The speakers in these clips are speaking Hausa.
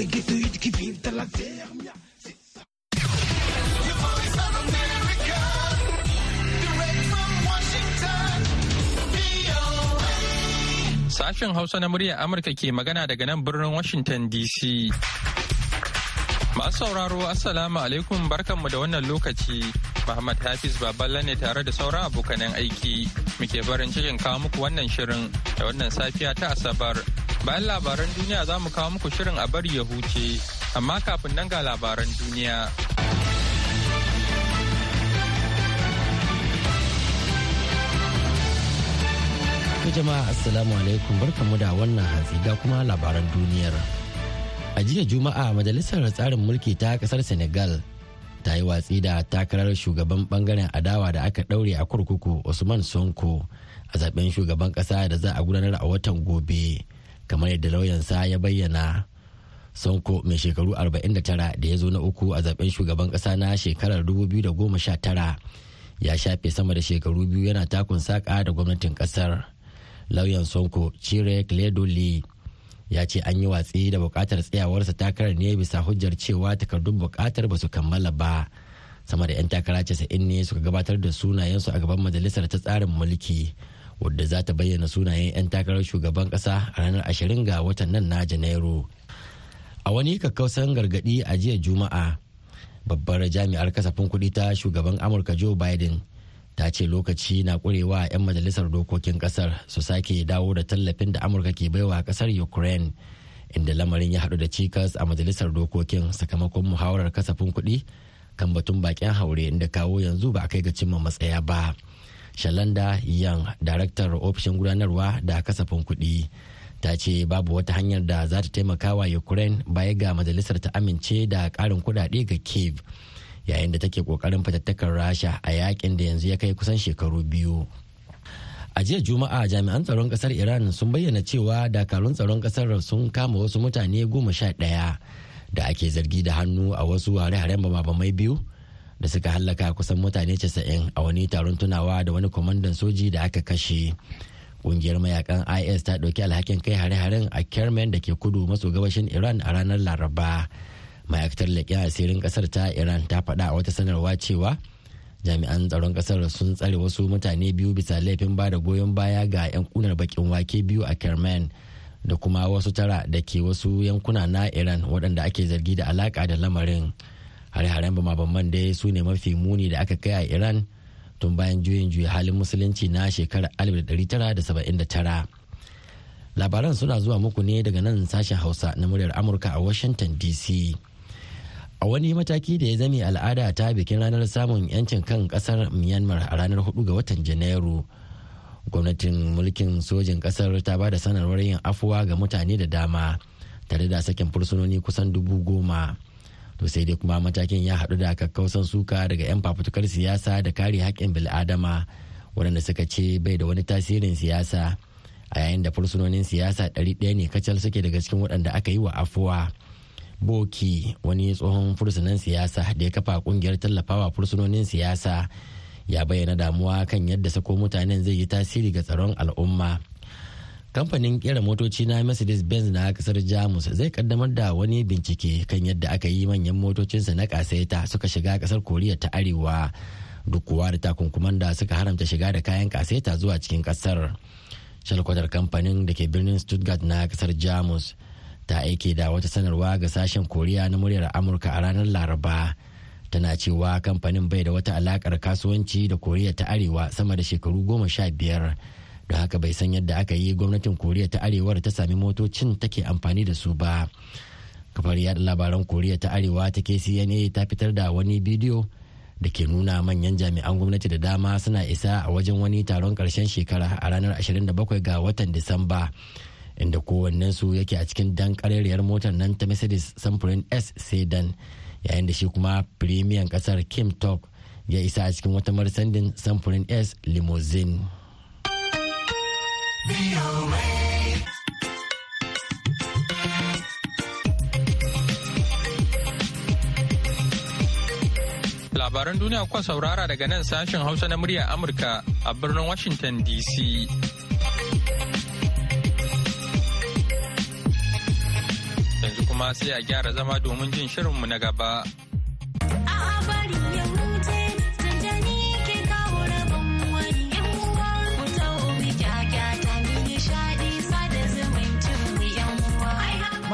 la. Sashen Hausa na muryar Amurka ke magana daga nan birnin Washington DC. Masu sauraro Assalamu alaikum barkanmu da wannan lokaci. Muhammad Hafiz Baballa ne tare da sauran abokanan aiki. Muke barin cikin kawo muku wannan shirin da wannan safiya ta Asabar. Bayan labaran duniya za mu kawo muku shirin a bari ya huce. Amma kafin nan ga labaran duniya. jama'a assalamu alaikum barkanmu da wannan hantsi ga kuma labaran duniyar. a jiya juma'a majalisar tsarin mulki ta ƙasar senegal ta yi watsi da takarar shugaban ɓangaren adawa da aka daure a kurkuku usman sonko a zaɓen shugaban kasa da za a gudanar a watan gobe kamar yadda lauyansa ya bayyana. Sonko mai shekaru 49 da ya zo na uku a zaɓen shugaban kasa na shekarar 2019 ya shafe sama da shekaru biyu yana takun saka da gwamnatin ƙasar lauyan sonko cire lee ya ce an yi watsi da buƙatar tsayawarsa takarar ne bisa hujjar cewa takardun buƙatar ba su kammala ba. Sama da 'yan takara casa'in ne suka gabatar da sunayensu a gaban majalisar ta tsarin mulki. Wadda za ta bayyana sunayen 'yan takarar shugaban kasa a ranar ashirin ga watan nan na janairu. A wani kakkausan gargaɗi a jiya juma'a babbar jami'ar kasafin kuɗi ta shugaban amurka joe biden ta ce lokaci na kurewa 'yan majalisar dokokin ƙasar su sake dawo da tallafin da amurka ke baiwa ƙasar ukraine inda lamarin ya haɗu da cikas a majalisar dokokin sakamakon muhawarar kasafin kuɗi kan batun bakin haure inda kawo yanzu ba a kai ga cimma matsaya ba. Shalanda yang daraktar ofishin gudanarwa da kasafin kuɗi. Ta ce babu wata hanyar da za ta taimaka wa ukraine baya ga majalisar ta amince da ƙarin kuɗaɗe ga kiev yayin da take ƙoƙarin fatattakar rasha a yaƙin da yanzu ya kai kusan shekaru biyu. A jiya juma'a jami'an tsaron ƙasar iran sun bayyana cewa dakarun tsaron ƙasar sun kama wasu mutane goma sha ɗaya da ake zargi da hannu a wasu hare-haren bamabamai biyu da suka hallaka kusan mutane casa'in a wani taron tunawa da wani kwamandan soji da aka kashe. Kungiyar mayaƙan is ta ɗauki alhakin kai hare-haren a kermen da ke kudu maso gabashin iran a ranar laraba. Ma'aikatar leƙen asirin ƙasar ta iran ta faɗa a wata sanarwa cewa jami'an tsaron ƙasar sun tsare wasu mutane biyu bisa laifin ba da goyon baya ga 'yan kunar bakin wake biyu a kerman da kuma wasu tara da ke wasu yankuna na iran waɗanda ake zargi da alaƙa da lamarin. Hare-haren bama-baman dai su ne mafi muni da aka kai a iran tun bayan juyin juya halin musulunci na shekarar 1979 labaran suna zuwa muku ne daga nan sashen hausa na muryar amurka a washington dc a wani mataki da ya zame al'ada ta bikin ranar samun 'yancin kan ƙasar myanmar a ranar 4 ga watan janairu gwamnatin mulkin sojin ƙasar ta ba da sanarwar yin afuwa ga mutane da dama tare da sakin fursunoni kusan dubu goma. To sai dai kuma matakin ya haɗu da kakkausan suka daga 'yan fafutukar siyasa da kare haƙƙin bil'adama waɗanda suka ce bai da wani tasirin siyasa a yayin da fursunonin siyasa ɗari ɗaya ne kacal suke daga cikin waɗanda aka yi wa afuwa. boki wani tsohon fursunan siyasa da ya kafa ƙungiyar tallafawa fursunonin siyasa ya bayyana damuwa kan yadda sako mutanen zai yi tasiri ga tsaron al'umma kamfanin kera motoci na mercedes benz na ƙasar jamus zai kaddamar da wani bincike kan yadda aka yi manyan motocinsa na kasaita suka shiga ƙasar koriya ta arewa. Duk kuwa da takunkuman da suka haramta shiga da kayan kasaita zuwa cikin ƙasar. Shalkwatar kamfanin da ke birnin stuttgart na ƙasar jamus ta aike da wata sanarwa ga sashen koriya na muryar amurka a ranar laraba. Tana cewa kamfanin bai da wata alakar kasuwanci da koriya ta arewa sama da shekaru goma sha biyar. Da haka bai san yadda aka yi gwamnatin koriya ta arewar ta sami motocin take amfani da su ba. Kafar yada labaran koriya ta arewa ta kcna ta fitar da wani bidiyo da ke nuna manyan jami'an gwamnati da dama suna isa a wajen wani taron ƙarshen shekara a ranar 27 ga watan disamba inda kowannensu yake a cikin dan karerriyar motar nan ta mercedes samfurin s sedan yayin da shi kuma premium ƙasar kim tok ya isa a cikin wata marsandin samfurin s limousine. Labaran duniya kuka saurara daga nan sashen hausa na murya amurka a birnin washington dc kuma sai a gyara zama domin jin shirinmu na gaba.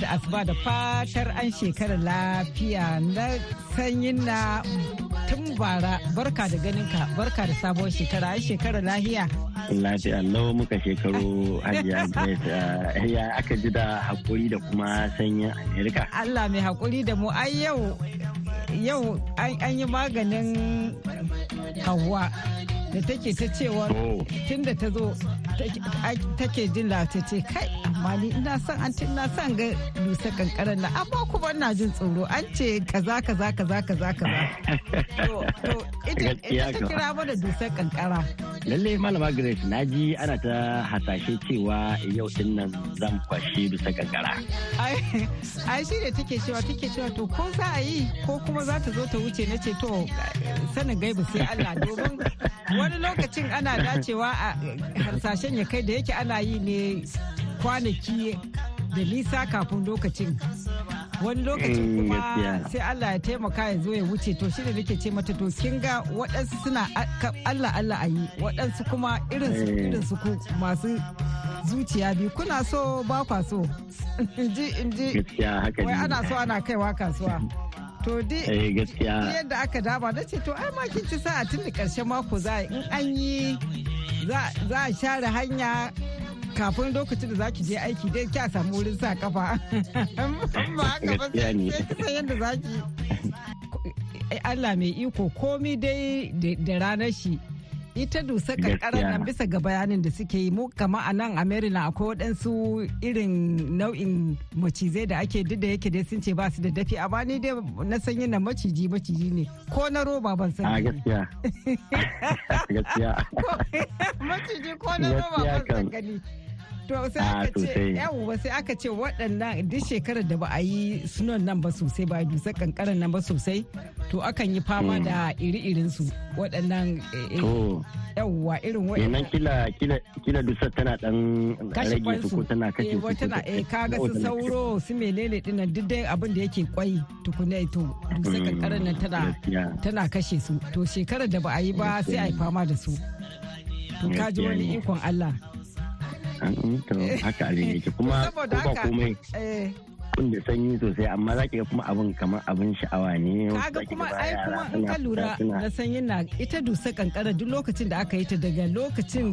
Da asuba da fatar an shekara lafiya na sanyin na tun bara barka da ganinka barka da sabuwar shekara an shekara lahiya. Lafiya lau muka shekaru hajiya ya aka ji da haƙuri da kuma sanyin Amerika. Allah mai haƙuri da mu ai yau yau an yi maganin hawa da take ta cewa Oh. tun da ta zo take jin ta ce kai amma ni ina son an ina son ga dusa kankaran na amma kuma ina jin tsoro an ce kaza kaza kaza kaza kaza. To ita ta kira mana dusar kankara. Lallai malama Grace na ji ana ta hasashe cewa yau ɗin nan zan kwashe bisa kankara. ai ai shi ne take cewa take cewa to ko za a yi ko kuma za ta zo ta wuce? Na ce to sanin gaibu sai Allah. Domin wani lokacin ana dacewa a harsashen ya kai da yake ana yi ne kwanaki da nisa kafin lokacin. Wani lokacin Mm, kuma sai Allah ya taimaka ya zo ya wuce. To shi ne nake ce mata to kin ga waɗansu suna Allah Allah a yi. Waɗansu kuma irin su Eh. irin su ku masu zuciya biyu. Kuna so ba kwa so? Inji inji wai ana so ana kaiwa kasuwa. To di Eh gaskiya. yadda aka dama na ce to ai ma kin ci sa'a tun da ƙarshen mako za a yi. In an yi za a share hanya kafin lokacin da zaki je aiki dai kya samu wurin sa kafa ba haka ba sai yadda zaki Allah mai iko komi dai da da ranar shi ita dusa Gaskiya. nan bisa ga bayanin da suke yi mu kama a nan a Maryland akwai waɗansu irin nau'in macizai da ake duk da yake dai sun ce ba su da dafi amma ni dai na san yin maciji maciji ne ko na roba ban A sani gaskiya. Gaskiya. maciji ko na roba ban san gani to sai Ah, aka ce yawwa sai aka ce waɗannan duk shekarar da ba a yi sunan nan ba sosai ba a dusar kankaran nan ba sosai to akan yi fama Mm. da iri-irin su waɗannan eh, eh, yawwa irin kenan waɗannan. kila kila kila dusar tana dan rage su ko tana kashe eh, su. wata na ko- eh kaga su sauro su menene ɗin nan duk dai abin da yake kwai tukuna to dusar kankaran nan tana tana kashe su. To shekarar da ba a yi ba sai a yi fama da su. To ka ji Gaskiya wani ikon Allah. To haka abin yake. kuma ko ba komai eh. kun da sanyi sosai amma za ki ga kuma abin kamar abin sha'awa ne. Kaga kuma ai kuma in ka lura na sanyin na ita dusa kankara duk lokacin da aka yi ta daga lokacin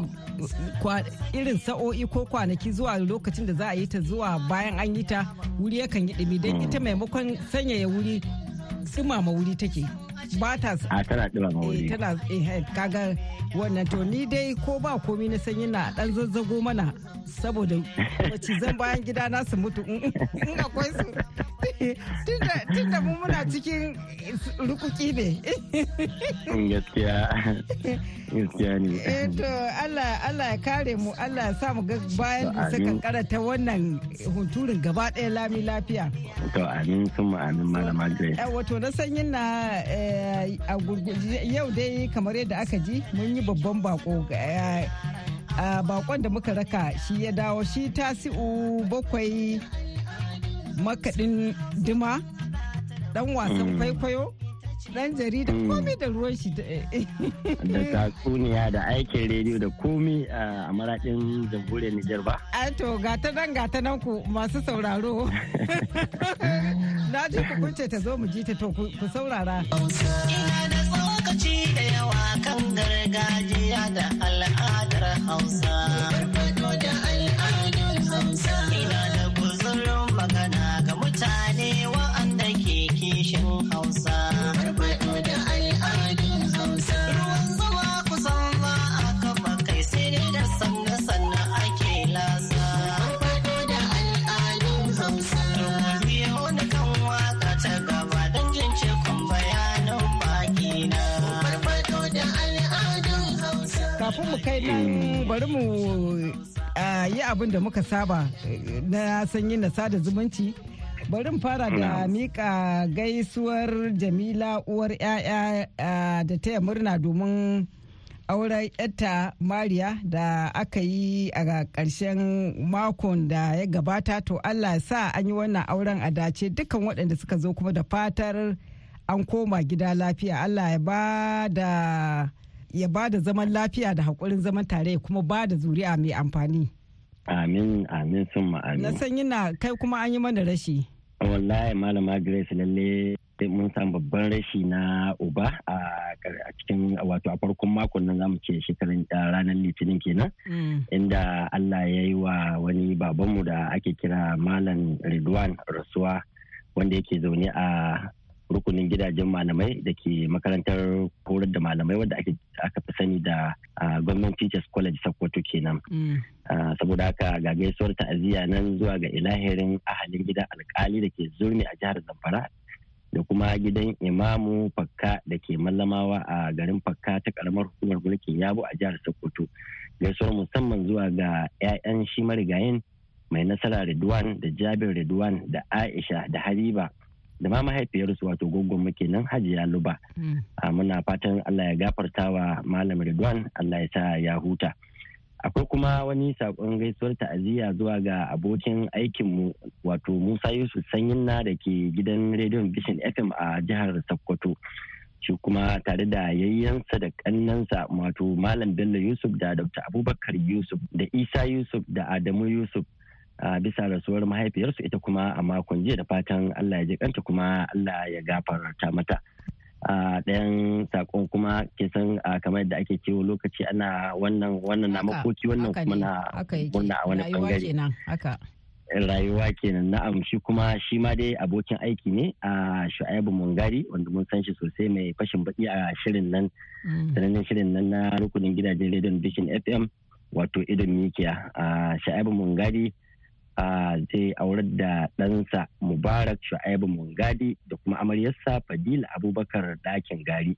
irin sa'o'i ko kwanaki zuwa lokacin da za a yi ta zuwa bayan an yi ta wuri yakan yi dumi. Don ita maimakon sanyaya wuri dumama wuri take. Ba ta a tana dumama wuri. Tana eh kaga wannan to ni dai ko ba komi na sanyi na dan zazzago mana saboda macizan bayan gida na su mutu. In akwai su. Tun da mu muna cikin rukuki ne. Gaskiya. Gaskiya ne. Eh to Allah Allah ya kare mu Allah ya sa mu ga bayan dusa kankara ta wannan hunturin gaba ɗaya lami lafiya. To amin sun amin malama Grace. Wato na sanyin na a yau dai kamar yadda aka ji mun yi babban bako a bakon da muka raka shi ya dawo shi tasi'u bakwai makaɗin dima dan wasan kwaikwayo. Dan jarida komai da ruwan shi da tatsuniya da aikin rediyo da komi a maradin jamhuriyar Nijar ba. Ai to gata nan gata nan ku masu sauraro. Na ji ku kunce ta zo mu ji ta to ku saurara. Ina da tsokaci da yawa kan gargajiya da al'adar Hausa. Kafin mu kai nan bari mu yi abin da muka saba na sanyi na sada zumunci. Bari mu fara da mika gaisuwar jamila uwar 'ya'ya da taya murna domin auren yatta mariya da aka yi a ƙarshen makon da ya gabata. To allah sa an yi wannan auren a dace. Dukkan waɗanda suka zo kuma da fatar an koma gida lafiya. Allah ya ba da ya ba da zaman lafiya da haƙurin zaman tare kuma ba da zuri'a mai amfani. Amin, amin sun ma'amin. Na san yana kai kuma an yi mana rashi. Wallahi malama Grace lalle mun samu babban rashi na uba a cikin wato a farkon makon nan za mu ce shekarun ranar litinin kenan inda Allah ya yi wa wani babanmu da ake kira Malam Ridwan rasuwa wanda yake zaune a rukunin gidajen malamai da ke makarantar horar da malamai wadda aka fi sani da gwamnan teachers college sokoto kenan. Saboda haka ga gaisuwar ta'aziyya nan zuwa ga ilahirin ahalin gidan alkali da ke zurmi a jihar zamfara da kuma gidan imamu fakka da ke mallamawa a garin fakka ta karamar hukumar mulkin yabo a jihar sokoto. Gaisuwar musamman zuwa ga 'ya'yan shi marigayin mai nasara Ridwan da Jabir Ridwan da Aisha da Habiba da ma mahaifiyarsu wato gogon muke nan hajiya luba. Muna fatan allah ya gafarta wa malam ridwan allah ya sa ya huta. Akwai kuma wani saƙon gaisuwar ta'aziyya zuwa ga abokin aikinmu wato musa yusuf sanyinna da ke gidan rediyon vision fm a jihar sokoto. Shi kuma tare da yayyansa da kannansa wato malam bello yusuf da dr abubakar yusuf da isa yusuf da adamu yusuf a bisa rasuwar mahaifiyarsu ita kuma a makon jiya da fatan Allah ya ji kanta kuma Allah ya gafarta mata. A ɗayan saƙon kuma ke san kamar yadda ake cewa lokaci ana wannan wannan na makoki wannan kuma na murna a wani ɓangare rayuwa kenan na'am. Shi kuma shi ma dai abokin aiki ne a shu'aibu mungari wanda mun san shi sosai mai fashin baki a shirin nan sanannen shirin nan na rukunin gidajen rediyon vision fm wato idon mikiya. A shu'aibu mungari zai aurar da ɗansa mubarak shu'aibu mungadi da kuma amaryarsa fadila abubakar ɗakin gari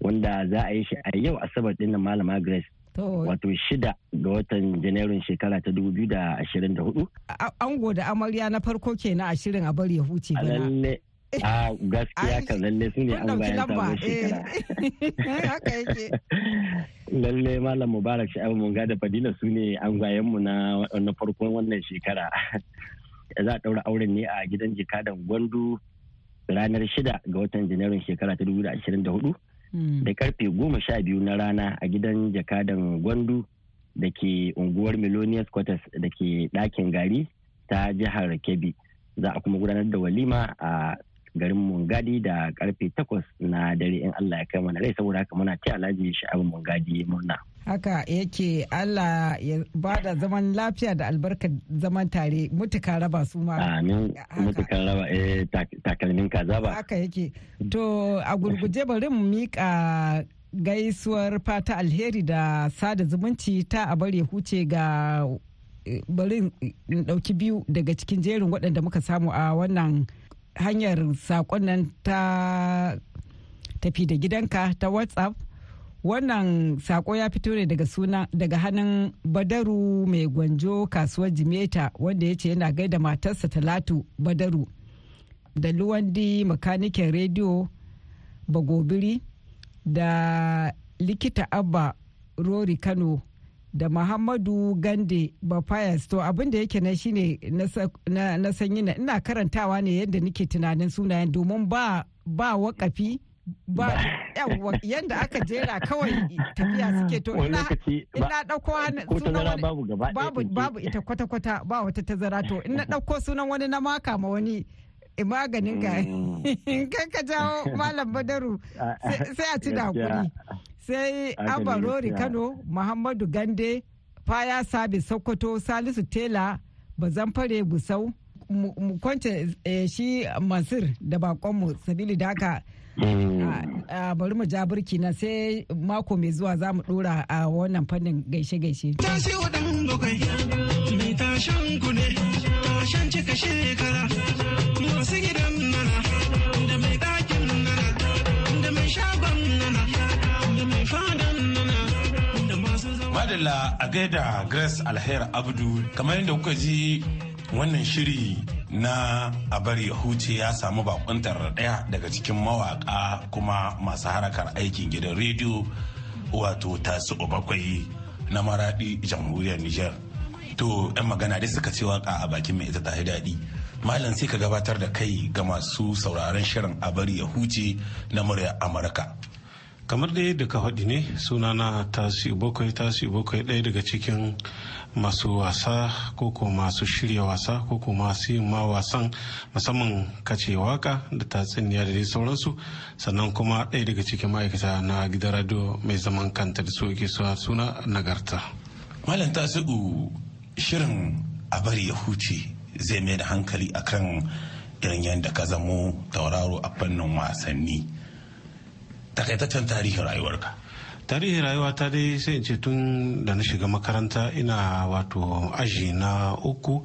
wanda za a yi shi a yau asabar ɗin malama grace. Wato shida ga watan janairun shekara ta 2024 ango da amarya na farko kenan a shirin a bari ya huce bana. A gaskiya kan lalle su ne an bayan sabon shekara. Yake. Lalle malam mubarak sha'abu mun da fadila su ne an mu na farkon wannan shekara. Za a ɗaura auren ne a gidan jikadan gwandu ranar shida ga watan janairun shekara ta 2024 da ƙarfe goma sha biyu na rana a gidan jakadan gwandu da ke unguwar Milonius Quarters da ke ɗakin gari ta jihar Kebbi. za a kuma gudanar da walima a garin mungadi da ƙarfe takwas na dare in Allah ya kai mana rai saboda haka muna ta alhaji sha'abin mungadi murna. haka yake Allah ya ba da zaman lafiya da albarkar zaman tare mutuka raba su ma. Amin mutuka raba eh takalmin kaza ba. Haka yake. To a gurguje bari mu mika gaisuwar fata alheri da sada zumunci ta a bari huce ga eh, bari in ɗauki biyu daga cikin jerin waɗanda muka samu a wannan hanyar saƙon nan ta tafi da gidanka ta whatsapp. Wannan sako ya fito ne daga suna daga hannun badaru mai gwanjo kasuwar jimeta wanda ya ce yana gaida matarsa talatu badaru da luwandi makanikin rediyo bagobiri da likita abba rori kano da muhammadu gande bafayas to abin da yake na shine na sanyi na ina karantawa ne yadda nake tunanin sunayen domin ba ba wakafi ba yadda aka jera kawai tafiya suke. To ina ɗauko sunan wani babu ita kwata-kwata ba wata tazara. To ina ɗauko sunan wani na maka ma wani maganin ga mm. kan ka jawo malam badaru sai a ci da haƙuri sai abarori kano muhammadu gande faya sabi sokoto salisu tela bazamfare busau mu kwance eh, shi masir da bakonmu sabili da haka mm. bari mu ja burki na sai mako mai zuwa za mu dora a wannan fannin gaishe-gaishe. Tasi waɗanda kai, mai tashan ku ne, tashan cika shekara, Madalla a gaida Grace Alher Abdu, kamar yadda kuka ji wannan shiri na a bari ya huce ya samu bakuntar ɗaya daga cikin mawaka kuma masu harakar aikin gidan rediyo wato tasu bakwai na maradi jamhuriyar Nijar. To 'yan magana dai suka ce waƙa a bakin mai ita ta daɗi. Malam sai ka gabatar da kai ga masu sauraron shirin a bari ya huce na murya Amurka. Kamar da yadda ka faɗi ne sunana tasi bakwai. Tasi bakwai ɗaya daga cikin masu wasa ko ko masu shirya wasa ko ko masu yin ma wasan musamman kace waƙa da tatsuniya da dai sauransu. Sannan kuma ɗaya daga cikin ma'aikata na gidan radio mai zaman kanta da su ke suna nagarta. Malam tasi'u shirin a bari ya huce zai mai da hankali akan irin yadda ka zamo tauraro a fannin wasanni. Takaitaccen tarihin rayuwarka. Tarihin rayuwa ta dai sai in ce tun da na shiga makaranta ina wato aji na uku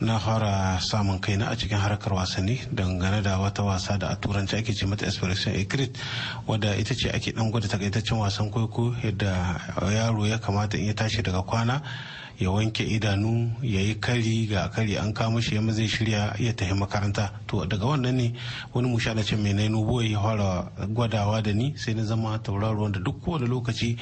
na fara samun kaina a cikin harkar wasanni dangane da wata wasa da a turanci ake ce mata expression ecrit wadda ita ce ake dan gwada takaitaccen wasan kwaiko yadda yaro ya kamata in ya tashi daga kwana ya wanke idanu ya yi kari ga kari an kama shi yamma zai shirya ya tafi makaranta. To daga wannan ne wani musha da ce mai nainu ɓoye ya fara gwadawa da ni sai na zama tauraro da duk kowane lokaci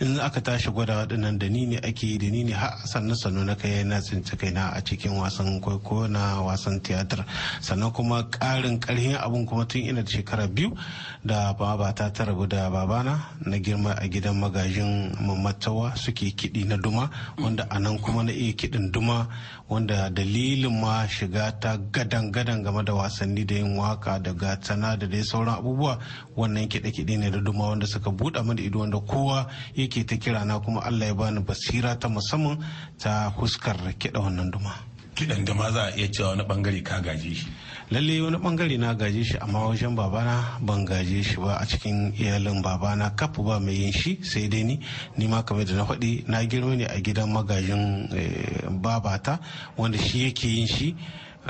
in aka tashi gwadawa ɗin nan da ni ne ake yi da ni ne har sannu sannu na kai na tsinci kaina a cikin wasan kwaikwayo na wasan tiyatar. Sannan kuma karin karhin abun kuma tun ina da shekara biyu da baba ta ta rabu da babana na girma a gidan magajin mamatawa suke kiɗi na duma wanda a nan kuma na iya kiɗin duma wanda dalilin ma shiga ta gadan gadan game da wasanni da yin waƙa da gatana da dai sauran abubuwa wannan kiɗe-kiɗe ne da duma wanda suka buɗe mana ido wanda kowa yake ta kira na kuma Allah ya bani basira ta musamman ta huskar kiɗa wannan duma. kiɗan da ma za a iya cewa wani ɓangare ka gaje shi lalle wani ɓangare na gaje shi amma wajen babana ban gaje shi ba a cikin iyalin babana. Kafu ba mai yin shi sai dai ni. Ni ma kamar da na faɗi na girma ne a gidan magajin babata wanda shi yake yin shi.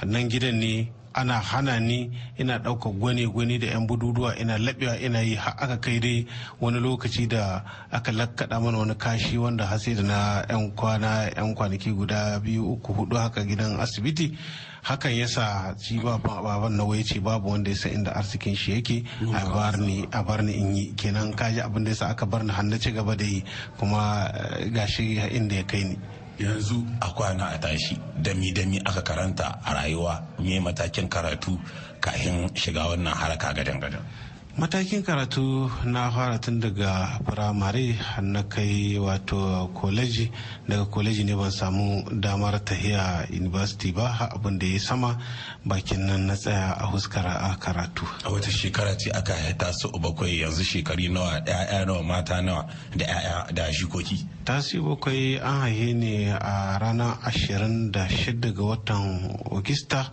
Nan gidan ne ana hana ni ina ɗaukar gwane-gwane da 'yan bududuwa ina laɓewa ina yi. Har aka kai dai wani lokaci da aka lakkaɗa mana wani kashi wanda hasi da na 'yan kwana 'yan kwanaki guda biyu uku huɗu haka gidan asibiti. Hakan yasa shi baban na wai ce babu wanda ya san inda arzikin shi yake. A bar ni a bar ni in yi. Kenan kaji abin da yasa aka bar ni har na ci gaba da yi. Kuma gashi inda ya kai ni. Yanzu a kwana a tashi dami dami aka karanta a rayuwa. Me matakin karatu kafin shiga wannan haraka gadan gadan matakin karatu na fara tun daga firamare na kai wato koleji daga koleji ne ban samu damar tahiya university ba abin da ya sama bakin nan na tsaya a huskara a karatu. A wata shekara ce aka haita su bakwai yanzu shekari nawa ya'ya nawa mata nawa da ya'ya da shikoki tasi bakwai an haihe ne a ranar ashirin da shida ga watan ogista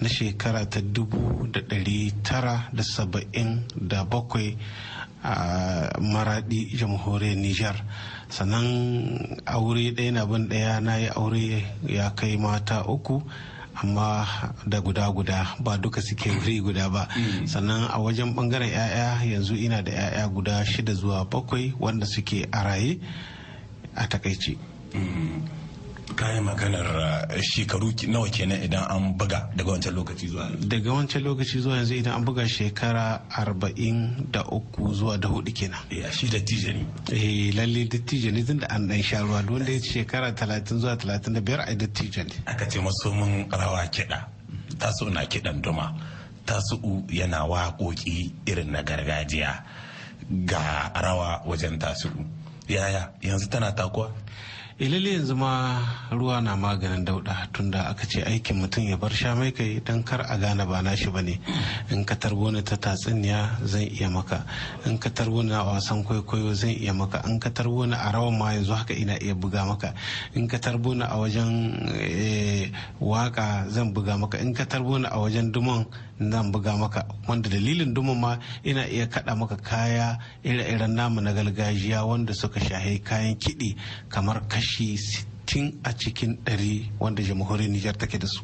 na shekara ta dubu da ɗari tara da saba'in da bakwai a maradi jamhuriyar nijar. Sannan aure ɗaya na bin ɗaya na yi aure ya kai mata uku amma da guda-guda ba duka suke wuri guda ba. Sannan a wajen ɓangaren 'ya'ya yanzu ina da 'ya'ya guda shida zuwa bakwai wanda suke a raye a takaici kayan maganar shekaru nawa kenan idan an buga daga wancan lokaci zuwa daga wancan lokaci zuwa yanzu idan an buga shekara arba'in da uku zuwa da huɗu kenan. Eh shi dattijo ne. Eh lalle dattijo ne tunda an dan sha ruwa. Wanda ya shekara talatin zuwa talatin da biyar a dattijo ne. Aka ce maso mun rawa kiɗa. Tasu na kiɗan duma. Tasu yana waƙoƙi irin na gargajiya. Ga rawa wajen tasu yaya? Yanzu tana takuwa? Ilili yanzu ma ruwa na maganin dauda tunda aka ce aikin mutum ya bar sha mai kai don kar a gane ba nashi ba ne in ka tarbo ni ta tatsuniya zan iya maka. In ka tarbo ni a wasan kwaikwayo zan iya maka. In ka tarbo ni a rawan ma yanzu haka ina iya buga maka. In ka tarbo ni a wajen waƙa zan buga maka. In ka tarbo ni a wajen duman zan buga maka. Wanda dalilin duman ma ina iya kada maka kaya ire-iren namu na gargajiya wanda suka shahe kayan kiɗi kamar kashi 60 a cikin 100 wanda jamhuriyar Nijar take da su.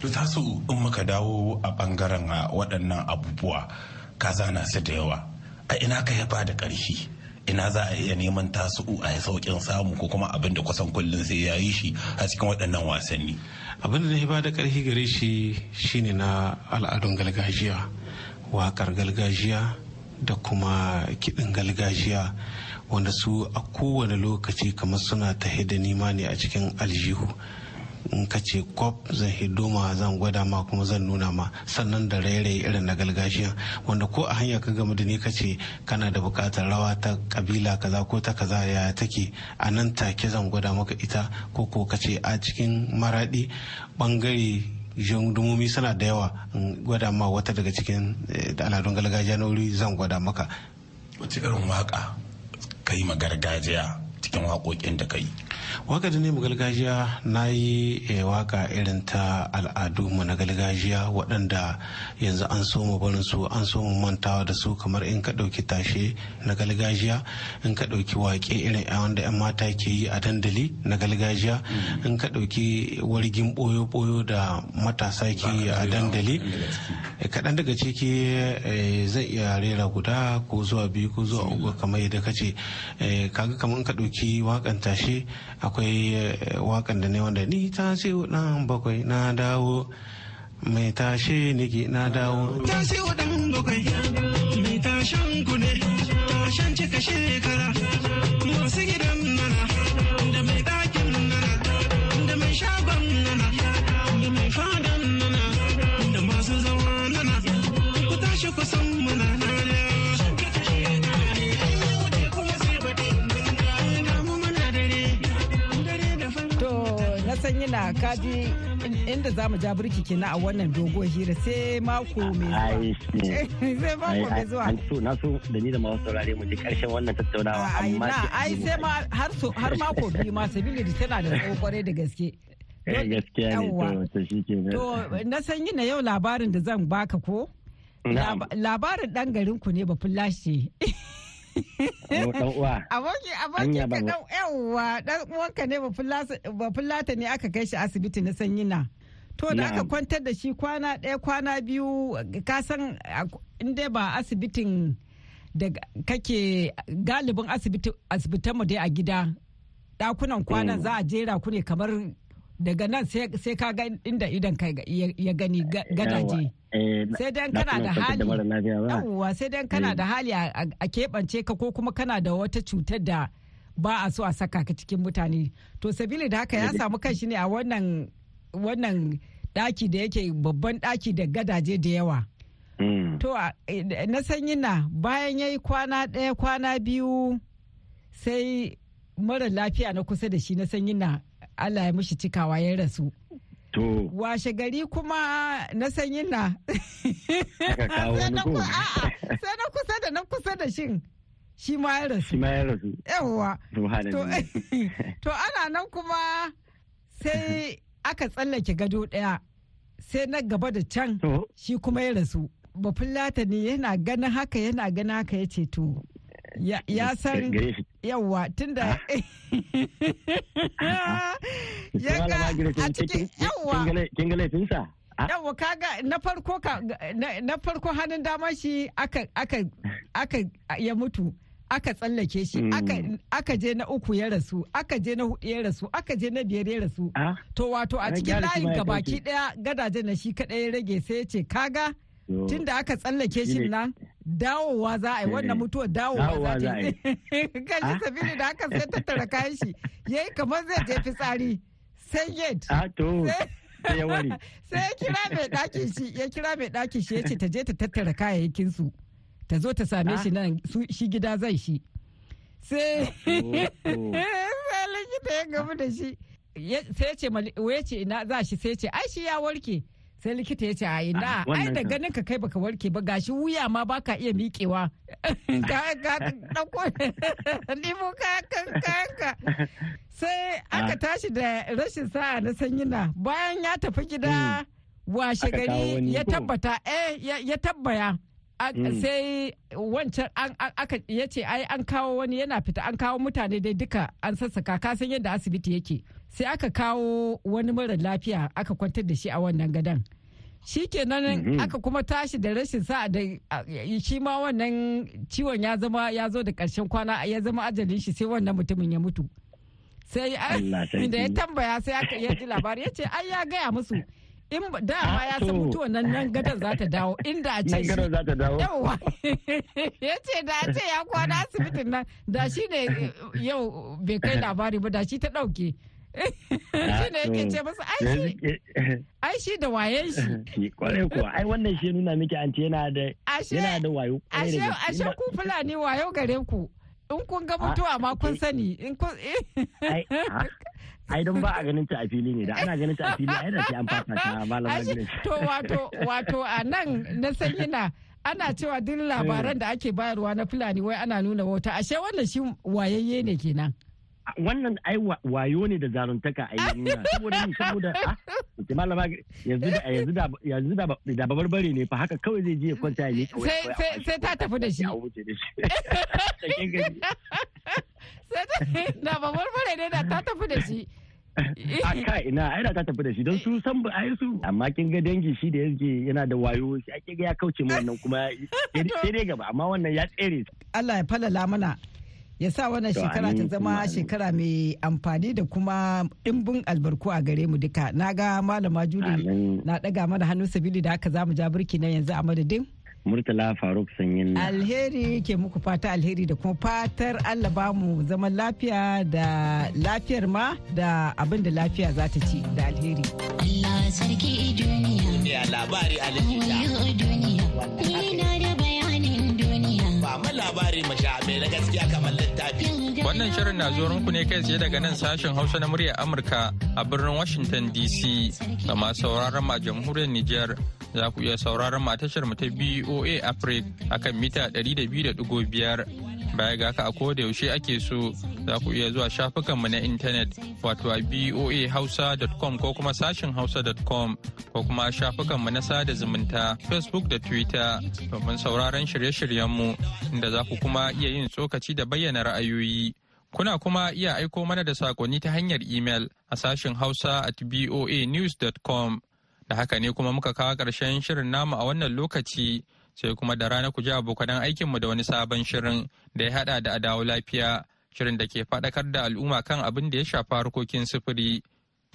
To tasu in muka dawo a ɓangaren waɗannan abubuwa ka zana su da yawa. A ina ka yaba da ƙarfi? Ina za a iya neman tasu a sauƙin samu ko kuma abin da kusan kullum sai ya yi shi a cikin waɗannan wasanni. abin da ya ba da ƙarfi gare shi shine na al'adun gargajiya waƙar gargajiya da kuma kiɗin gargajiya wanda su a kowane lokaci kamar suna ta da nima ne a cikin aljihu in ka ce kwaf zan hidoma zan gwada ma kuma zan nuna ma. Sannan da rairayi irin na gargajiya wanda ko a hanya ka gama da ni ka ce kana da buƙatar rawa ta kabila kaza ko ta kaza ya take? A nan take zan gwada maka ita ko ko ka ce a cikin maradi ɓangare dumomi suna da yawa. Gwada ma wata daga cikin al'adun gargajiya na wuri zan gwada maka. Wace irin waƙa ka yi ma gargajiya cikin waƙoƙin da ka yi? Waƙa da nemi gargajiya na yi waƙa irin ta al'adu mu na gargajiya waɗanda yanzu an so mu barin su an so mu mantawa da su kamar in ka ɗauki tashe na gargajiya in ka ɗauki waƙe irin wanda 'yan mata ke yi a dandali na gargajiya in ka ɗauki wargin ɓoyo-ɓoyo da matasa ke yi a dandali kaɗan daga ciki zai iya rera guda ko zuwa biyu ko zuwa uku kamar yadda ka ce. Kaga kamar in ka ɗauki waƙan tashe akwai wakan da ne wanda ni ta ce dan bakwai na dawo mai tashe niki na dawo. Ta ce dan bakwai mai tashen ku ne tashen cika shekara masu gidan sanyi na kaji inda za mu ja birki kenan a wannan doguwar hira sai mako mai zuwa. Sai mako mai zuwa. Na so da ni da masu saurare mu ji ƙarshen wannan tattaunawa amma ai sai ma har mako biyu ma sabili da tana da ƙwarai da gaske. Gaskiya ne to shi ke To na sanyi na yau labarin da zan baka ko? Labarin ɗan garin ku ne ba lashe. Aboki aboki ka dan dan uwanka ne ba fulata ne aka kai shi asibiti na sanyina. To da aka kwantar da shi kwana ɗaya kwana biyu ka san inda ba asibitin da kake galibin asibitan mu dai a gida ɗakunan kwanan za a jera ku ne kamar daga nan sai ka ga inda idan ka ya gani gadaje. sai dan kana da hali. yawwa sai dan kana da hali a keɓance ka ko kuma kana da wata cutar da ba a so a saka ka cikin mutane. To sabili da haka ya samu kanshi ne a wannan wannan daki da yake babban daki da gadaje da yawa. Mm. To na sanyi na bayan ya yi kwana ɗaya kwana biyu sai mara lafiya na kusa da shi na sanyi na Allah ya mishi cikawa ya rasu. To. Washe gari kuma na sanyi na. Sai na kusa da na kusa da shin. Shi ma ya rasu. Shi ma ya rasu. Yawwa. To ana nan kuma sai aka tsallake gado ɗaya. Sai na gaba da can shi kuma ya rasu. Bafulata ne yana ganin haka yana ganin haka ya ce to. Ya san yawa tunda ya ga a cikin yawa kin ga laifinsa? Yawa kaga na farko na farko hannun dama shi aka aka aka ya mutu aka tsallake shi aka je na uku ya rasu aka je na huɗu ya rasu aka je na biyar ya rasu. To wato a cikin layin gabaki ɗaya gadajen na shi kadai ya rage sai ya ce kaga tunda aka tsallake shi nan dawowa za a yi wannan mutuwar dawowa za a yi. kashi sabili da haka sai tattara kayan shi ya yi kamar zai je fitsari. Sai yet sai ya kira mai ɗakin shi ya kira mai ɗakin shi ya ce ta je ta tattara kayayyakin su. Ta zo ta same shi nan shi gida zai shi. Sai sai likita ya gamu da shi. Sai ce ina za shi? Sai ce ai shi ya warke. Sai likita ya ce a ina? Ai da ganin ka kai baka warke ba gashi wuya ma baka iya miƙewa. Ka ka ɗauko nemo kayanka sai aka tashi da rashin sa'a na sanyina bayan ya tafi gida washe gari ya tabbata eh ya tabbaya. Sai wancan aka ya ce ai an kawo wani yana fita an kawo mutane dai duka an sassaka kasan yadda asibiti yake. Sai aka kawo wani mara lafiya aka kwantar da shi a wannan gadon. Shi kenan aka kuma tashi da rashin sa da shi ma wannan ciwon ya zama ya zo da ƙarshen kwana ya zama ajalin shi sai wannan mutumin ya mutu. Sai da ya tambaya sai aka iya ji labari ya ce ai ya gaya musu in dama ya san mutuwan nan nan gadon za ta dawo inda a ce shi yawa ya ce da a ce ya kwana asibitin nan da shi ne yau bai kai labari ba da shi ta ɗauke. Shi ne yake ce masa ai shi da wayen shi. Kwarai kuwa ai wannan shi nuna miki an ce yana da yana da wayo ashe ashe ku fulani wayo gare ku. In kun ga mutuwa ma kun sani in kun ai don ba a ganin ta a fili ne. Da ana ganin ta a fili ai da sai an fata ta malama to wato wato a nan na sanyina ana cewa duk labaran da ake bayarwa na fulani wai ana nuna wata ashe wannan shi wayayye ne kenan. Wannan ai wayo ne da zaruntaka a yi saboda ni saboda a malama yanzu da yanzu da yanzu da da babarbare ne fa haka kawai zai je ya kwanta ya sai sai ta tafi da shi. Sai da babarbare ne da ta tafi da shi. Aka ina ai da ta tafi da shi. Don su san ba ai su amma kin ga dangi shi da yake yana da wayo shi ake ga ya kauce mu wannan kuma sai dai gaba amma wannan ya tsere. Allah ya falala mana. Ya sa wannan shekara ta zama shekara mai amfani da kuma ɗimbin albarku a gare mu duka na ga malama juli na ɗaga mana hannu sabili da haka za mu ja birki na yanzu a madadin Murtala Faruk Sanyin na. Alheri ke muku fata alheri da kuma fatar Allah ba mu zaman lafiya da lafiyar ma da abin da lafiya za ta ci da alheri. Allah sarki duniya. Ya labari a duniya. Ba mu labari masha mai na gaskiya kamar littafi. Wannan shirin na zuwa ku ne kai tsaye daga nan sashen Hausa na muryar Amurka a birnin Washington DC. Ga masu sauraron ma jamhuriyar Nijar za ku iya sauraron mu a tashar mu ta BOA Africa akan mita 200.5 baya ga haka a koda yaushe ake so za ku iya zuwa shafukan mu na intanet wato a boahausa.com ko kuma sashin hausa.com ko kuma shafukan mu na sada zumunta Facebook da Twitter domin sauraron shirye-shiryen mu inda za ku kuma iya yin tsokaci da bayyana ra'ayoyi. Kuna kuma iya aiko mana da saƙonni ta hanyar email a sashin hausa at boanews.com da haka ne kuma muka kawo ƙarshen shirin namu a wannan lokaci. sai kuma da rana ku ji abokanan aikinmu da wani sabon shirin da ya haɗa da adawo lafiya shirin da ke faɗakar da al'umma kan abin da ya shafa harkokin sufuri.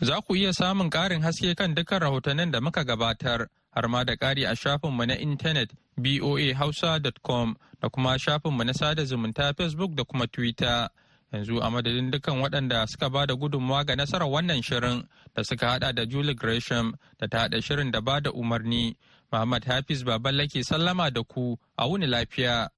Za ku iya samun ƙarin haske kan dukkan rahotannin da muka gabatar har ma da ƙari a shafinmu na intanet boahausa.com da kuma shafinmu na sada zumunta Facebook da kuma Twitter. Yanzu a madadin dukkan waɗanda suka ba da gudunmawa ga nasarar wannan shirin da suka haɗa da Julie Gresham da ta haɗa shirin da ba da umarni Muhammad Hafiz Baballa ke sallama da ku a wuni lafiya.